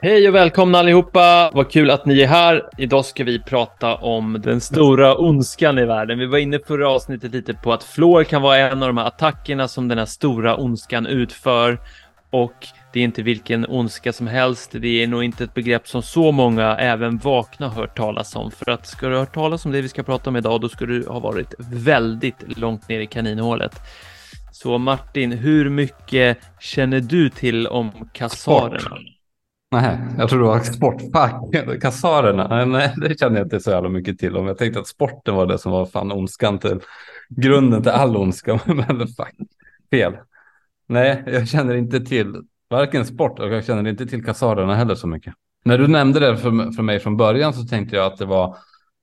Hej och välkomna allihopa! Vad kul att ni är här. Idag ska vi prata om den stora ondskan i världen. Vi var inne förra avsnittet lite på att Flor kan vara en av de här attackerna som den här stora ondskan utför. Och det är inte vilken ondska som helst. Det är nog inte ett begrepp som så många, även vakna, hört talas om. För att ska du ha hört talas om det vi ska prata om idag, då ska du ha varit väldigt långt ner i kaninhålet. Så Martin, hur mycket känner du till om kassarerna? Nej, jag tror det var sportfack. Kassarerna, nej det känner jag inte så jävla mycket till om. Jag tänkte att sporten var det som var fan ondskan till grunden till all ondska. Men fuck, fel. Nej, jag känner inte till varken sport och jag känner inte till kassarerna heller så mycket. När du nämnde det för, för mig från början så tänkte jag att det var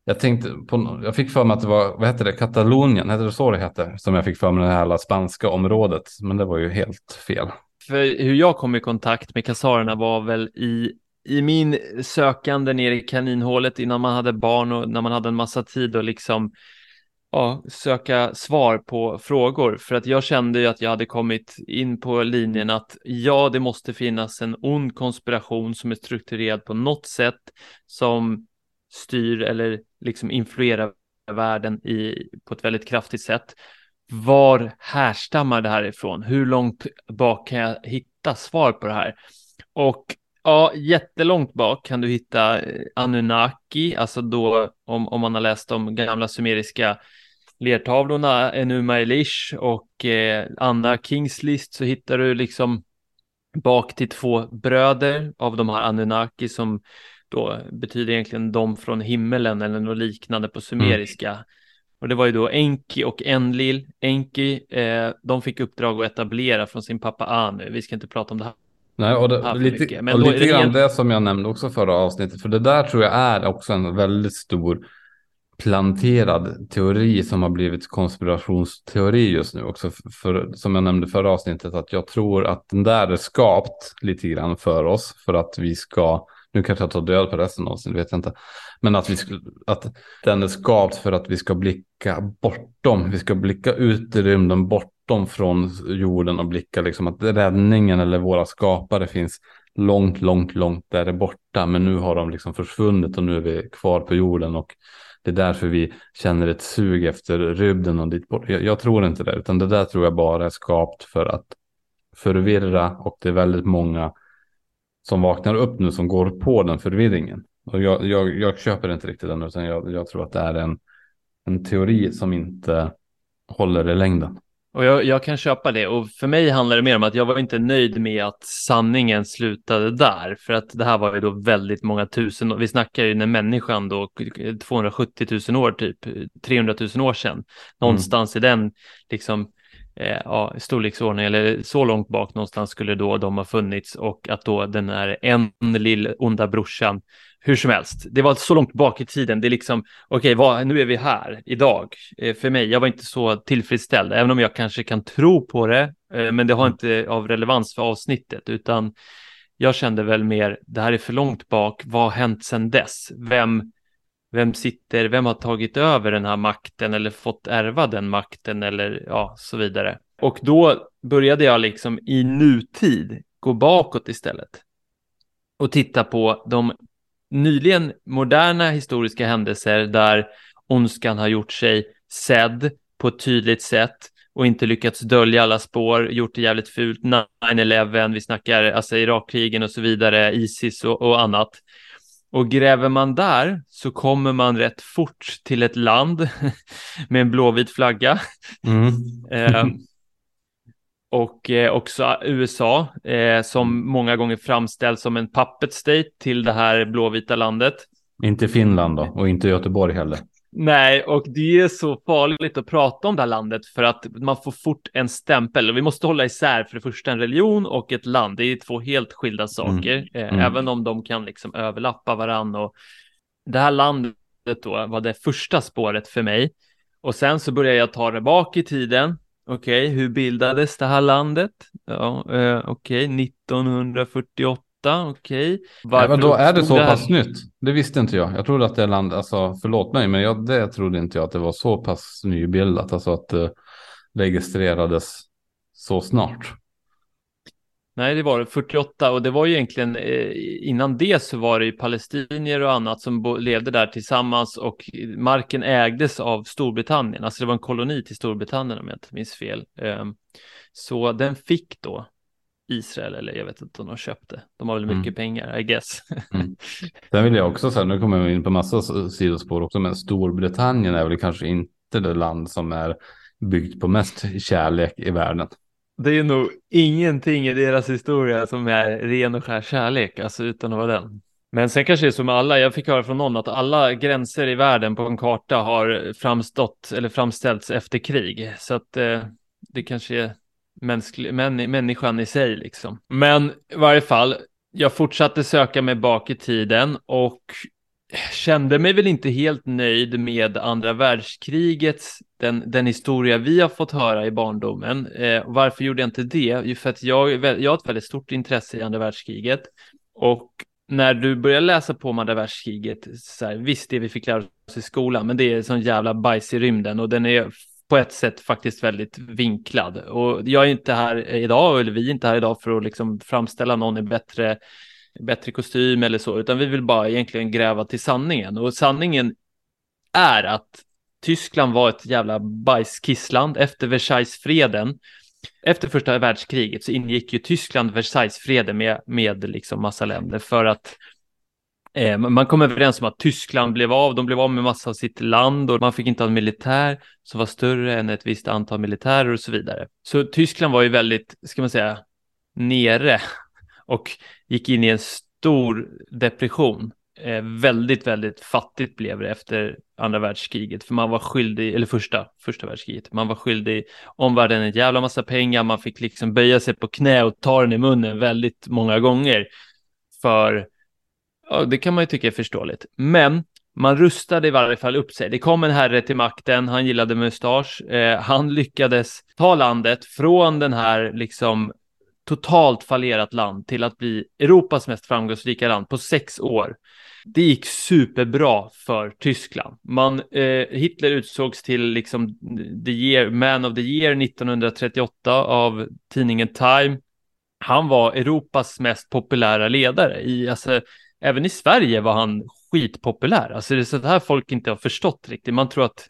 jag tänkte på, jag fick för mig att det var, vad heter det, Katalonien, heter det så det heter? Som jag fick för mig det här spanska området, men det var ju helt fel. För hur jag kom i kontakt med kassarerna var väl i, i min sökande ner i kaninhålet innan man hade barn och när man hade en massa tid och liksom ja, söka svar på frågor. För att jag kände ju att jag hade kommit in på linjen att ja, det måste finnas en ond konspiration som är strukturerad på något sätt som styr eller liksom influerar världen i, på ett väldigt kraftigt sätt. Var härstammar det här ifrån? Hur långt bak kan jag hitta svar på det här? Och ja, jättelångt bak kan du hitta eh, Anunnaki, alltså då om, om man har läst de gamla sumeriska lertavlorna, Enuma Elish och eh, Anna Kings list så hittar du liksom bak till två bröder av de här Anunnaki som då betyder egentligen de från himmelen eller något liknande på sumeriska. Och det var ju då Enki och Enlil. Enki, eh, de fick uppdrag att etablera från sin pappa Anu. Vi ska inte prata om det här. Nej, och, det, lite, Men och lite grann det som jag nämnde också förra avsnittet, för det där tror jag är också en väldigt stor planterad teori som har blivit konspirationsteori just nu också. För, för, som jag nämnde förra avsnittet, att jag tror att den där är skapt lite grann för oss för att vi ska nu kanske jag tar död på resten av det vet jag inte. Men att, vi att den är skapt för att vi ska blicka bortom. Vi ska blicka ut i rymden bortom från jorden och blicka liksom att räddningen eller våra skapare finns långt, långt, långt där borta. Men nu har de liksom försvunnit och nu är vi kvar på jorden och det är därför vi känner ett sug efter rymden och dit bort. Jag, jag tror inte det, utan det där tror jag bara är skapt för att förvirra och det är väldigt många som vaknar upp nu som går på den förvirringen. Och jag, jag, jag köper inte riktigt den utan jag, jag tror att det är en, en teori som inte håller i längden. Och jag, jag, kan köpa det och för mig handlar det mer om att jag var inte nöjd med att sanningen slutade där för att det här var ju då väldigt många tusen vi snackar ju när människan då 270 000 år typ 300 000 år sedan någonstans mm. i den liksom eh, ja, storleksordning eller så långt bak någonstans skulle då de ha funnits och att då den är en lill onda brorsan hur som helst, det var så långt bak i tiden. Det är liksom, okej, okay, nu är vi här idag. Eh, för mig, jag var inte så tillfredsställd, även om jag kanske kan tro på det, eh, men det har inte av relevans för avsnittet, utan jag kände väl mer, det här är för långt bak, vad har hänt sedan dess? Vem, vem sitter, vem har tagit över den här makten eller fått ärva den makten eller ja, så vidare. Och då började jag liksom i nutid gå bakåt istället och titta på de nyligen moderna historiska händelser där ondskan har gjort sig sedd på ett tydligt sätt och inte lyckats dölja alla spår, gjort det jävligt fult, 9-11, vi snackar alltså Irakkrigen och så vidare, Isis och, och annat. Och gräver man där så kommer man rätt fort till ett land med en blåvit flagga. Mm. eh, och eh, också USA eh, som många gånger framställs som en puppet state till det här blåvita landet. Inte Finland då och inte Göteborg heller. Nej, och det är så farligt att prata om det här landet för att man får fort en stämpel. Vi måste hålla isär för det första en religion och ett land. Det är två helt skilda saker, mm. Mm. även om de kan liksom överlappa varann. Och det här landet då var det första spåret för mig. Och sen så började jag ta det bak i tiden. Okej, okay, hur bildades det här landet? Ja, eh, okej, okay. 1948 okej. Okay. Ja, då är det så det pass nytt? Det visste inte jag. Jag trodde att det land, alltså förlåt mig, men jag, det trodde inte jag att det var så pass nybildat, alltså att det registrerades så snart. Nej, det var det 48 och det var ju egentligen eh, innan det så var det ju palestinier och annat som levde där tillsammans och marken ägdes av Storbritannien. Alltså det var en koloni till Storbritannien om jag inte minns fel. Eh, så den fick då Israel eller jag vet inte om de köpte. De har väl mycket mm. pengar, I guess. mm. Sen vill jag också säga, nu kommer jag in på massa sidospår också, men Storbritannien är väl kanske inte det land som är byggt på mest kärlek i världen. Det är nog ingenting i deras historia som är ren och skär kärlek, alltså utan att vara den. Men sen kanske det är som alla, jag fick höra från någon att alla gränser i världen på en karta har framstått eller framställts efter krig. Så att eh, det kanske är mänsklig, män, människan i sig liksom. Men i varje fall, jag fortsatte söka mig bak i tiden och kände mig väl inte helt nöjd med andra världskrigets, den, den historia vi har fått höra i barndomen. Eh, varför gjorde jag inte det? Jo, för att jag, jag har ett väldigt stort intresse i andra världskriget. Och när du börjar läsa på om andra världskriget, så här, visst det vi fick lära oss i skolan, men det är sån jävla bajs i rymden och den är på ett sätt faktiskt väldigt vinklad. Och jag är inte här idag, eller vi är inte här idag för att liksom framställa någon i bättre, bättre kostym eller så, utan vi vill bara egentligen gräva till sanningen. Och sanningen är att Tyskland var ett jävla bajskissland efter Versaillesfreden. Efter första världskriget så ingick ju Tyskland Versaillesfreden med, med liksom massa länder för att Eh, man kom överens om att Tyskland blev av, de blev av med massa av sitt land och man fick inte ha en militär som var större än ett visst antal militärer och så vidare. Så Tyskland var ju väldigt, ska man säga, nere och gick in i en stor depression. Eh, väldigt, väldigt fattigt blev det efter andra världskriget, för man var skyldig, eller första, första världskriget, man var skyldig omvärlden en jävla massa pengar, man fick liksom böja sig på knä och ta den i munnen väldigt många gånger för Ja, det kan man ju tycka är förståeligt. Men man rustade i varje fall upp sig. Det kom en herre till makten, han gillade mustasch. Eh, han lyckades ta landet från den här liksom totalt fallerat land till att bli Europas mest framgångsrika land på sex år. Det gick superbra för Tyskland. Man, eh, Hitler utsågs till liksom the year, man of the year 1938 av tidningen Time. Han var Europas mest populära ledare i, alltså, även i Sverige var han skitpopulär. Alltså det är så här folk inte har förstått riktigt. Man tror att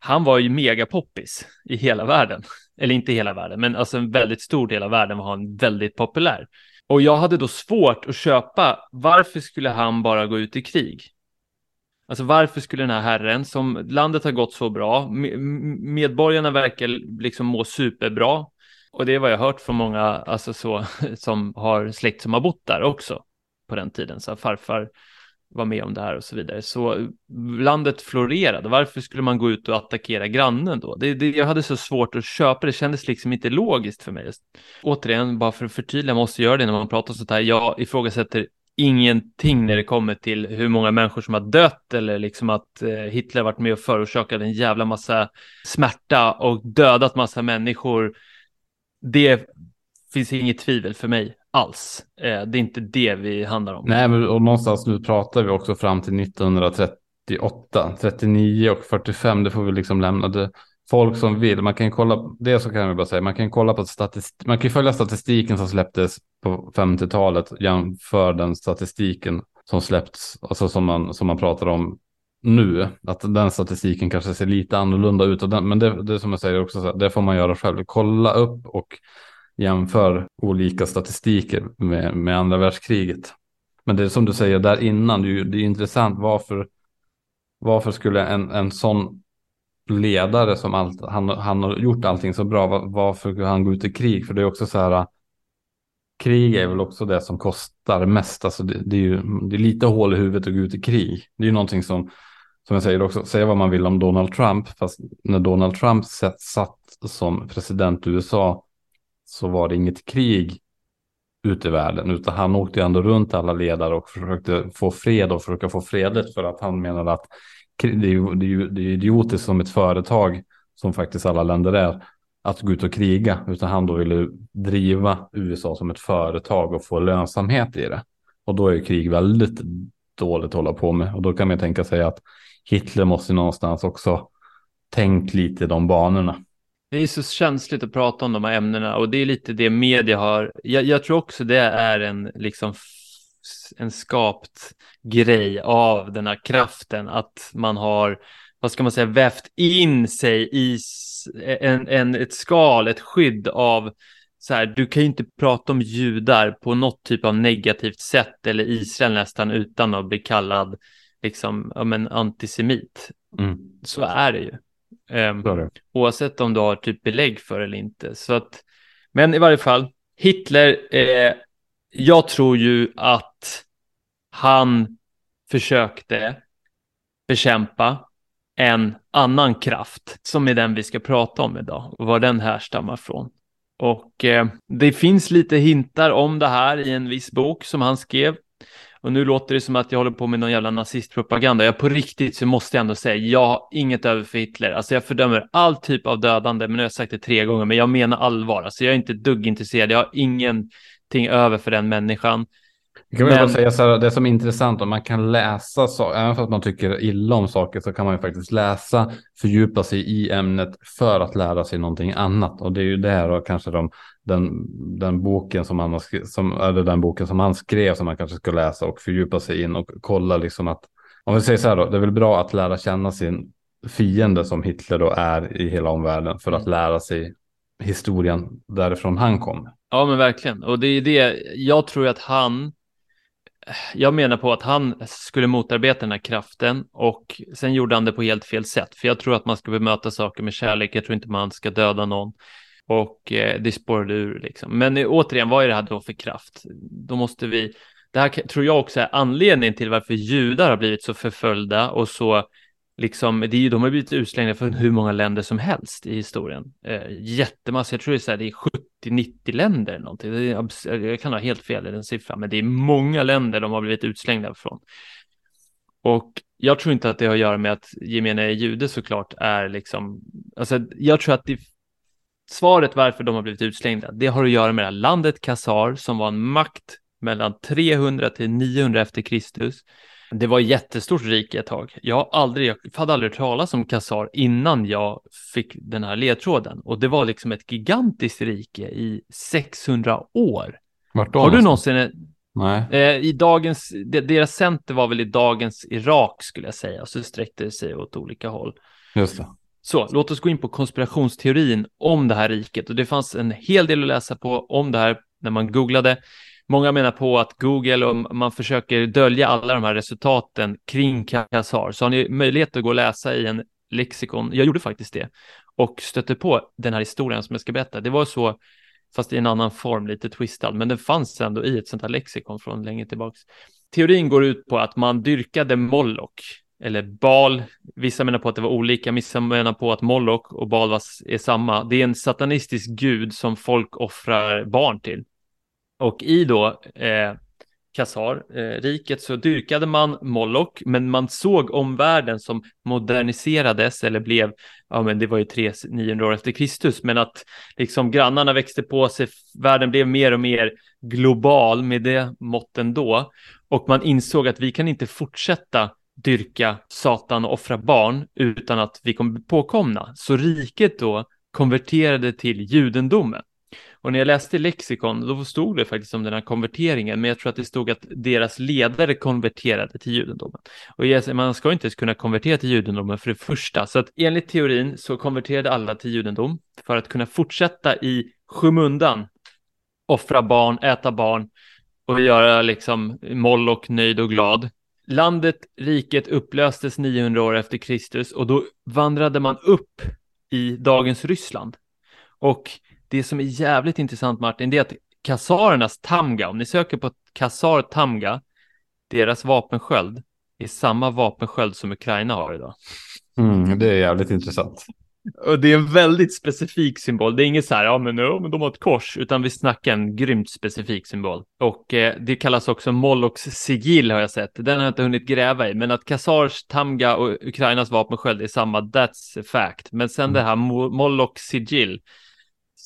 han var ju megapoppis i hela världen. Eller inte hela världen, men alltså en väldigt stor del av världen var han väldigt populär. Och jag hade då svårt att köpa, varför skulle han bara gå ut i krig? Alltså varför skulle den här herren, som landet har gått så bra, medborgarna verkar liksom må superbra. Och det är vad jag hört från många, alltså så, som har släkt som har bott där också på den tiden. Så farfar var med om det här och så vidare. Så eh, landet florerade. Varför skulle man gå ut och attackera grannen då? Det, det, jag hade så svårt att köpa det. kändes liksom inte logiskt för mig. Återigen, bara för att förtydliga, man måste göra det när man pratar sånt här. Jag ifrågasätter ingenting när det kommer till hur många människor som har dött eller liksom att eh, Hitler varit med och förorsakat en jävla massa smärta och dödat massa människor. Det finns inget tvivel för mig alls. Eh, det är inte det vi handlar om. Nej, men och någonstans nu pratar vi också fram till 1938, 39 och 45. Det får vi liksom lämna. Det, folk som vill, man kan kolla, det så kan jag bara säga, man kan kolla på statistik, man kan följa statistiken som släpptes på 50-talet jämför den statistiken som släppts, alltså som man, som man pratar om nu, att den statistiken kanske ser lite annorlunda ut. Och den, men det, det som jag säger också, det får man göra själv. Kolla upp och jämför olika statistiker med, med andra världskriget. Men det är som du säger där innan, det är, det är intressant varför, varför skulle en, en sån ledare som allt, han, han har gjort allting så bra, var, varför skulle han gå ut i krig? För det är också så här, krig är väl också det som kostar mest. Alltså det, det är ju det är lite hål i huvudet att gå ut i krig. Det är ju någonting som, som jag säger också, säga vad man vill om Donald Trump, fast när Donald Trump satt som president i USA så var det inget krig ute i världen, utan han åkte ändå runt alla ledare och försökte få fred och försöka få fredligt för att han menade att det är, ju, det är, ju, det är idiotiskt som ett företag som faktiskt alla länder är att gå ut och kriga, utan han då ville driva USA som ett företag och få lönsamhet i det. Och då är ju krig väldigt dåligt att hålla på med och då kan man tänka sig att Hitler måste någonstans också tänkt lite i de banorna. Det är så känsligt att prata om de här ämnena och det är lite det media har. Jag, jag tror också det är en liksom en skapt grej av den här kraften att man har, vad ska man säga, vävt in sig i en, en, ett skal, ett skydd av så här, du kan ju inte prata om judar på något typ av negativt sätt eller Israel nästan utan att bli kallad liksom, ja men antisemit. Mm. Så är det ju. Det. Oavsett om du har typ belägg för eller inte. Så att, men i varje fall, Hitler, eh, jag tror ju att han försökte bekämpa en annan kraft som är den vi ska prata om idag och var den härstammar från. Och eh, det finns lite hintar om det här i en viss bok som han skrev. Och nu låter det som att jag håller på med någon jävla nazistpropaganda. Jag på riktigt så måste jag ändå säga, jag har inget över för Hitler. Alltså jag fördömer all typ av dödande, men nu har jag sagt det tre gånger, men jag menar allvar. Alltså jag är inte dugg intresserad, jag har ingenting över för den människan. Jag kan men... bara säga så här, det som är intressant om man kan läsa, så, även för att man tycker illa om saker så kan man ju faktiskt läsa, fördjupa sig i ämnet för att lära sig någonting annat. Och det är ju det och kanske de, den, den boken som han, som, eller den boken som han skrev som man kanske ska läsa och fördjupa sig in och kolla liksom att, om vi säger så här då, det är väl bra att lära känna sin fiende som Hitler då är i hela omvärlden för att mm. lära sig historien därifrån han kom. Ja men verkligen, och det är det, jag tror att han jag menar på att han skulle motarbeta den här kraften och sen gjorde han det på helt fel sätt. För jag tror att man ska bemöta saker med kärlek. Jag tror inte man ska döda någon. Och eh, det spårade ur liksom. Men eh, återigen, vad är det här då för kraft? Då måste vi, det här tror jag också är anledningen till varför judar har blivit så förföljda och så liksom, det är ju, de har blivit utslängda från hur många länder som helst i historien. Eh, jättemassa, jag tror det är, så här, det är 70-90 länder eller någonting. Är, jag kan ha helt fel i den siffran, men det är många länder de har blivit utslängda från. Och jag tror inte att det har att göra med att gemene jude såklart är liksom, alltså jag tror att det, svaret varför de har blivit utslängda, det har att göra med det här landet Kassar som var en makt mellan 300 till 900 efter Kristus det var ett jättestort rike ett tag. Jag, har aldrig, jag hade aldrig hört talas om Kassar innan jag fick den här ledtråden. Och det var liksom ett gigantiskt rike i 600 år. Vart då? Har du någonsin... Nej. Eh, I dagens, deras center var väl i dagens Irak skulle jag säga. Så sträckte det sig åt olika håll. Just det. Så låt oss gå in på konspirationsteorin om det här riket. Och det fanns en hel del att läsa på om det här när man googlade. Många menar på att Google och man försöker dölja alla de här resultaten kring Kassar, Så har ni möjlighet att gå och läsa i en lexikon, jag gjorde faktiskt det, och stötte på den här historien som jag ska berätta. Det var så, fast i en annan form, lite twistad, men den fanns ändå i ett sånt här lexikon från länge tillbaks. Teorin går ut på att man dyrkade Moloch, eller Bal. Vissa menar på att det var olika, vissa menar på att Moloch och Bal är samma. Det är en satanistisk gud som folk offrar barn till. Och i då eh, Khazar-riket eh, så dyrkade man Moloch, men man såg omvärlden som moderniserades eller blev, ja men det var ju 3 900 år efter Kristus, men att liksom grannarna växte på sig, världen blev mer och mer global med det måtten då. Och man insåg att vi kan inte fortsätta dyrka Satan och offra barn utan att vi kommer bli påkomna. Så riket då konverterade till judendomen. Och när jag läste lexikon, då stod det faktiskt om den här konverteringen, men jag tror att det stod att deras ledare konverterade till judendomen. Och man ska inte ens kunna konvertera till judendomen för det första, så att enligt teorin så konverterade alla till judendom för att kunna fortsätta i skymundan, offra barn, äta barn och göra liksom Moloch nöjd och glad. Landet, riket upplöstes 900 år efter Kristus och då vandrade man upp i dagens Ryssland. Och det som är jävligt intressant Martin, det är att kasarernas Tamga, om ni söker på Kasar Tamga, deras vapensköld är samma vapensköld som Ukraina har idag. Mm, det är jävligt intressant. Och det är en väldigt specifik symbol. Det är inget så här, ja men, ja, men de har ett kors, utan vi snackar en grymt specifik symbol. Och eh, det kallas också Molochs sigill har jag sett. Den har jag inte hunnit gräva i, men att Kasars, Tamga och Ukrainas vapensköld är samma, that's a fact. Men sen mm. det här Molochs sigill,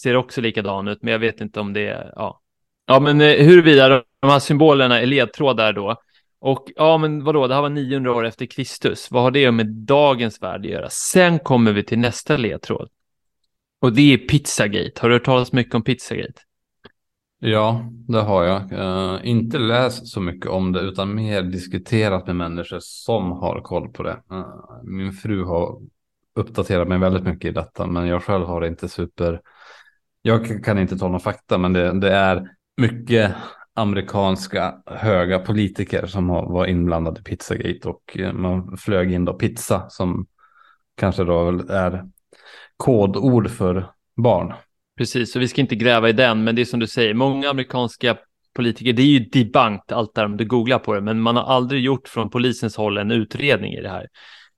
ser också likadan ut, men jag vet inte om det är, ja. Ja, men eh, huruvida de här symbolerna är ledtrådar då. Och ja, men vadå, det här var 900 år efter Kristus. Vad har det med dagens värld att göra? Sen kommer vi till nästa ledtråd. Och det är Pizzagate. Har du hört talas mycket om Pizzagate? Ja, det har jag. Uh, inte läst så mycket om det utan mer diskuterat med människor som har koll på det. Uh, min fru har uppdaterat mig väldigt mycket i detta men jag själv har inte super. Jag kan inte ta någon fakta men det, det är mycket amerikanska höga politiker som har, var inblandade i Pizzagate och eh, man flög in då pizza som kanske då är kodord för barn. Precis, så vi ska inte gräva i den, men det är som du säger, många amerikanska politiker, det är ju debunked allt där om du googlar på det, men man har aldrig gjort från polisens håll en utredning i det här.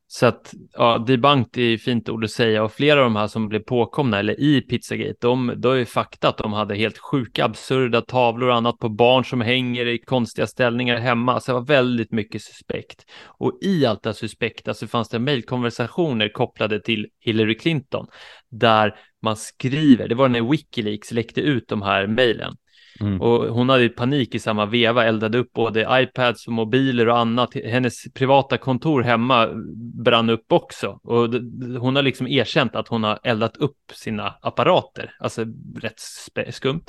Så att ja, debunked är fint ord att säga och flera av de här som blev påkomna eller i Pizzagate, de, då är fakta att de hade helt sjuka, absurda tavlor och annat på barn som hänger i konstiga ställningar hemma. Så det var väldigt mycket suspekt. Och i allt det suspekta så fanns det mejlkonversationer kopplade till Hillary Clinton där man skriver, det var när Wikileaks läckte ut de här mejlen. Mm. Och hon hade panik i samma veva, eldade upp både iPads och mobiler och annat. Hennes privata kontor hemma brann upp också. Och hon har liksom erkänt att hon har eldat upp sina apparater, alltså rätt skumt.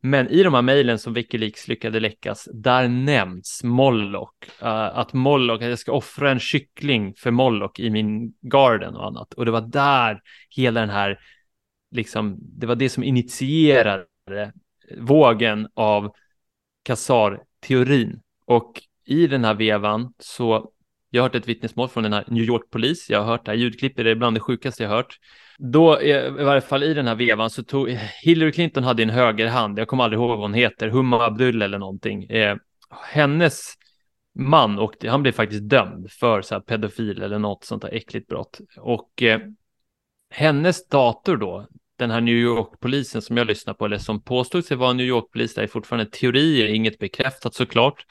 Men i de här mejlen som Wikileaks lyckades läckas, där nämns Moloch. Uh, att Moloch, att jag ska offra en kyckling för Moloch i min garden och annat. Och det var där hela den här, liksom, det var det som initierade vågen av Kassar-teorin. Och i den här vevan så, jag har hört ett vittnesmål från den här New York-polis, jag har hört det här ljudklippet, det är bland det sjukaste jag har hört. Då, i varje fall i den här vevan, så tog Hillary Clinton hade en högerhand, jag kommer aldrig ihåg vad hon heter, Humma Abdul eller någonting. Eh, hennes man, och han blev faktiskt dömd för så här pedofil eller något sånt där äckligt brott. Och eh, hennes dator då, den här New York-polisen som jag lyssnar på, eller som påstod sig vara New York-polis, det är fortfarande teorier, inget bekräftat såklart.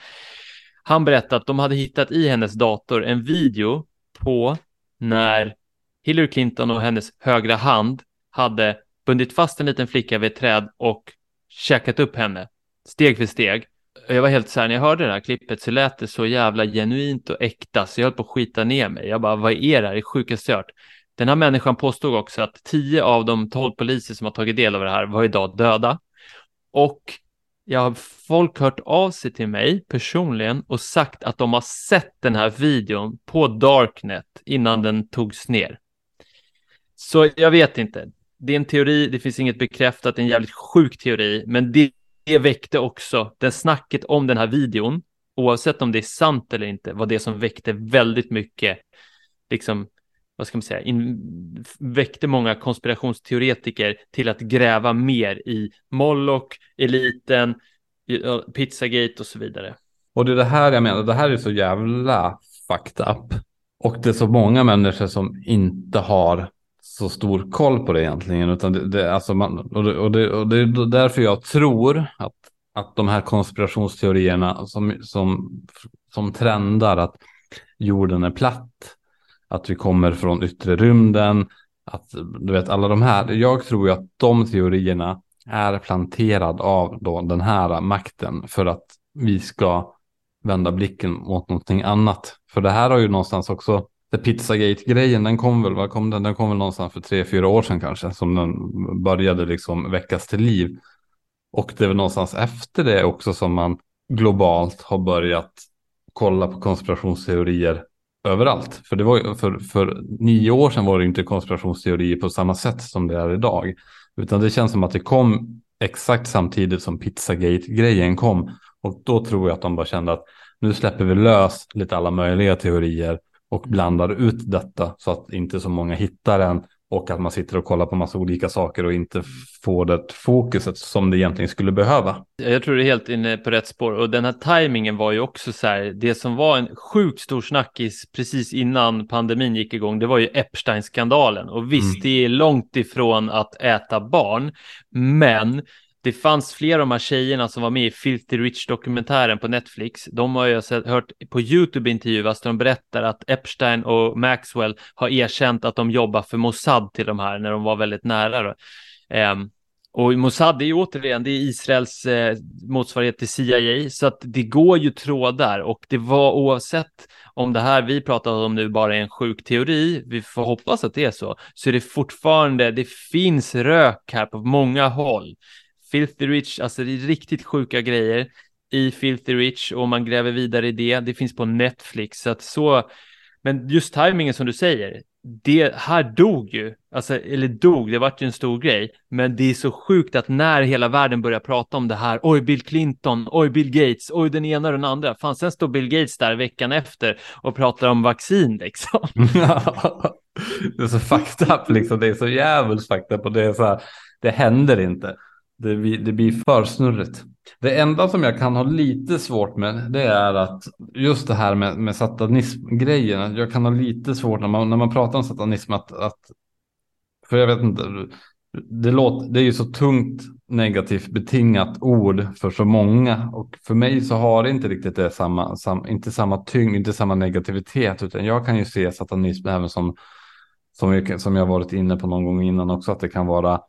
Han berättade att de hade hittat i hennes dator en video på när Hillary Clinton och hennes högra hand hade bundit fast en liten flicka vid ett träd och käkat upp henne steg för steg. Jag var helt så här, när jag hörde det här klippet så lät det så jävla genuint och äkta så jag höll på att skita ner mig. Jag bara, vad är det här? Det är sjukaste jag hört. Den här människan påstod också att tio av de tolv poliser som har tagit del av det här var idag döda. Och jag har folk hört av sig till mig personligen och sagt att de har sett den här videon på Darknet innan den togs ner. Så jag vet inte. Det är en teori, det finns inget bekräftat, en jävligt sjuk teori, men det, det väckte också det snacket om den här videon, oavsett om det är sant eller inte, var det som väckte väldigt mycket liksom vad ska man säga, in, väckte många konspirationsteoretiker till att gräva mer i Moloch, eliten, Pizzagate och så vidare. Och det är det här jag menar, det här är så jävla fucked up. Och det är så många människor som inte har så stor koll på det egentligen. Utan det, det, alltså man, och, det, och, det, och det är därför jag tror att, att de här konspirationsteorierna som, som, som trendar att jorden är platt att vi kommer från yttre rymden, att du vet alla de här. Jag tror ju att de teorierna är planterad av då den här makten för att vi ska vända blicken mot någonting annat. För det här har ju någonstans också, det Pizzagate-grejen, den kom väl, vad kom den? Den kom väl någonstans för tre, fyra år sedan kanske, som den började liksom väckas till liv. Och det är väl någonstans efter det också som man globalt har börjat kolla på konspirationsteorier överallt. För, det var, för, för nio år sedan var det inte konspirationsteorier på samma sätt som det är idag. Utan det känns som att det kom exakt samtidigt som Pizzagate-grejen kom. Och då tror jag att de bara kände att nu släpper vi lös lite alla möjliga teorier och blandar ut detta så att inte så många hittar den och att man sitter och kollar på massa olika saker och inte får det fokuset som det egentligen skulle behöva. Jag tror du är helt inne på rätt spår och den här tajmingen var ju också så här, det som var en sjukt stor snackis precis innan pandemin gick igång, det var ju Epstein-skandalen och visst, mm. det är långt ifrån att äta barn, men det fanns flera av de här tjejerna som var med i Filthy Rich-dokumentären på Netflix. De har jag sett, hört på YouTube intervjuas där de berättar att Epstein och Maxwell har erkänt att de jobbar för Mossad till de här när de var väldigt nära. Um, och Mossad är ju återigen, det är Israels eh, motsvarighet till CIA, så att det går ju trådar och det var oavsett om det här vi pratar om nu bara är en sjuk teori, vi får hoppas att det är så, så är det fortfarande, det finns rök här på många håll. Filthy Rich, alltså det är riktigt sjuka grejer i Filthy Rich och man gräver vidare i det. Det finns på Netflix, så att så, men just tajmingen som du säger, det här dog ju, alltså, eller dog, det vart ju en stor grej, men det är så sjukt att när hela världen börjar prata om det här, oj Bill Clinton, oj Bill Gates, oj den ena och den andra, fan sen står Bill Gates där veckan efter och pratar om vaccin liksom. det är så fucked up liksom, det är så jävligt fucked up och det är så här, det händer inte. Det blir, det blir för snurrigt. Det enda som jag kan ha lite svårt med det är att just det här med, med satanism-grejen. Jag kan ha lite svårt när man, när man pratar om satanism att, att för jag vet inte, det, låter, det är ju så tungt negativt betingat ord för så många och för mig så har det inte riktigt det samma, sam, inte samma tyngd, inte samma negativitet utan jag kan ju se satanism även som som jag, som jag varit inne på någon gång innan också att det kan vara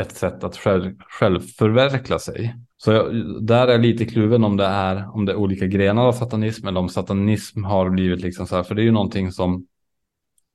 ett sätt att själv, självförverkla sig. Så jag, där är jag lite kluven om det är om det är olika grenar av satanism eller om satanism har blivit liksom så här, för det är ju någonting som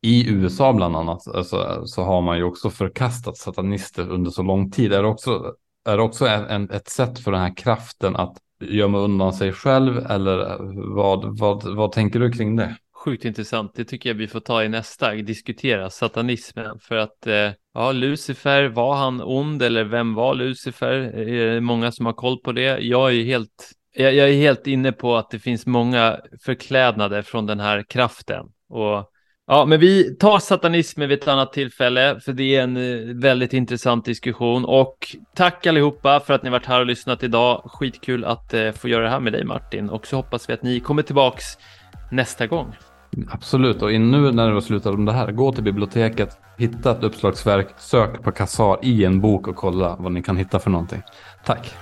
i USA bland annat alltså, så har man ju också förkastat satanister under så lång tid. Är det också, är det också en, ett sätt för den här kraften att gömma undan sig själv eller vad, vad, vad tänker du kring det? Sjukt intressant. Det tycker jag vi får ta i nästa, diskutera satanismen för att eh, ja, Lucifer, var han ond eller vem var Lucifer? Eh, är det många som har koll på det? Jag är helt, jag, jag är helt inne på att det finns många förklädnader från den här kraften och Ja, men vi tar satanismen vid ett annat tillfälle, för det är en eh, väldigt intressant diskussion. Och tack allihopa för att ni varit här och lyssnat idag. Skitkul att eh, få göra det här med dig Martin. Och så hoppas vi att ni kommer tillbaks nästa gång. Absolut, och nu när du har slutat om det här, gå till biblioteket, hitta ett uppslagsverk, sök på Kassar i en bok och kolla vad ni kan hitta för någonting. Tack!